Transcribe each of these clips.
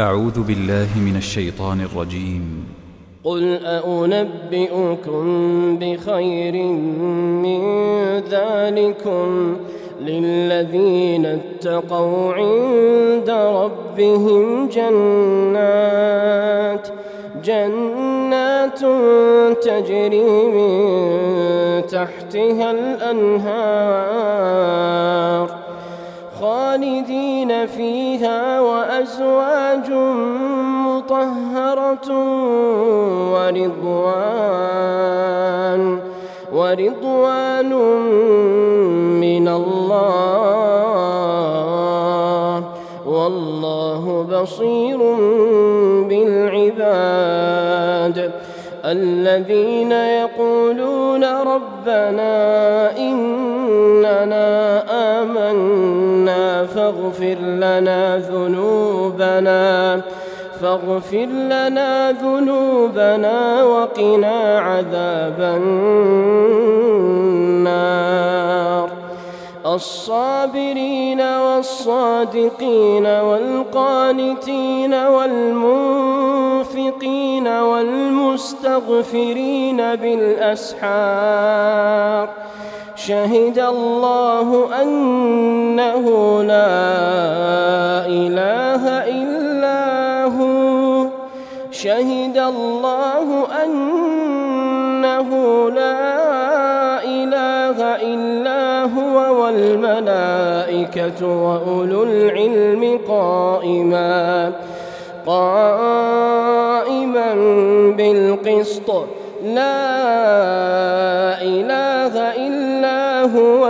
أعوذ بالله من الشيطان الرجيم. قل أنبئكم بخير من ذلكم للذين اتقوا عند ربهم جنات جنات تجري من تحتها الأنهار. خالدين فيها وأزواج مطهرة ورضوان ورضوان من الله. والله بصير بالعباد. الذين يقولون ربنا إننا فاغفر لنا ذنوبنا فاغفر لنا ذنوبنا وقنا عذاب النار. الصابرين والصادقين والقانتين والمنفقين والمستغفرين بالأسحار. شهد الله أنه لا إله إلا هو. شهد الله أنه لا إله إلا هو والملائكة وأولو العلم قائما قائما بالقسط. لا إله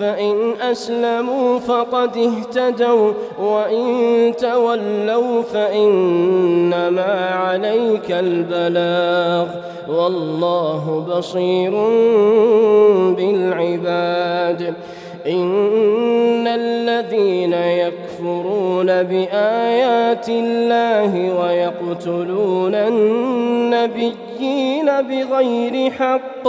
فإن أسلموا فقد اهتدوا وإن تولوا فإنما عليك البلاغ. والله بصير بالعباد. إن الذين يكفرون بآيات الله ويقتلون النبيين بغير حق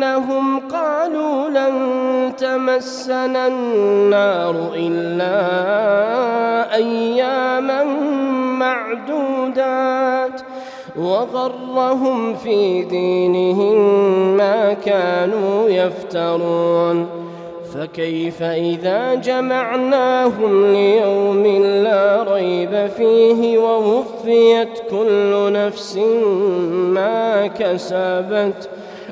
بأنهم قالوا لن تمسنا النار إلا أياما معدودات وغرهم في دينهم ما كانوا يفترون فكيف إذا جمعناهم ليوم لا ريب فيه ووفيت كل نفس ما كسبت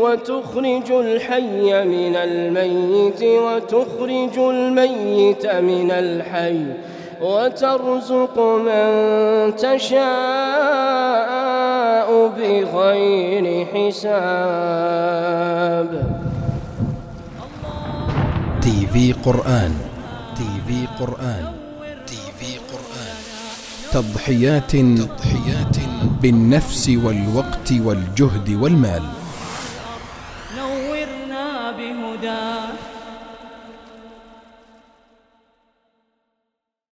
وتخرج الحي من الميت وتخرج الميت من الحي وترزق من تشاء بغير حساب. TV Quran TV Quran TV Quran. تضحيات تضحيات بالنفس والوقت والجهد والمال.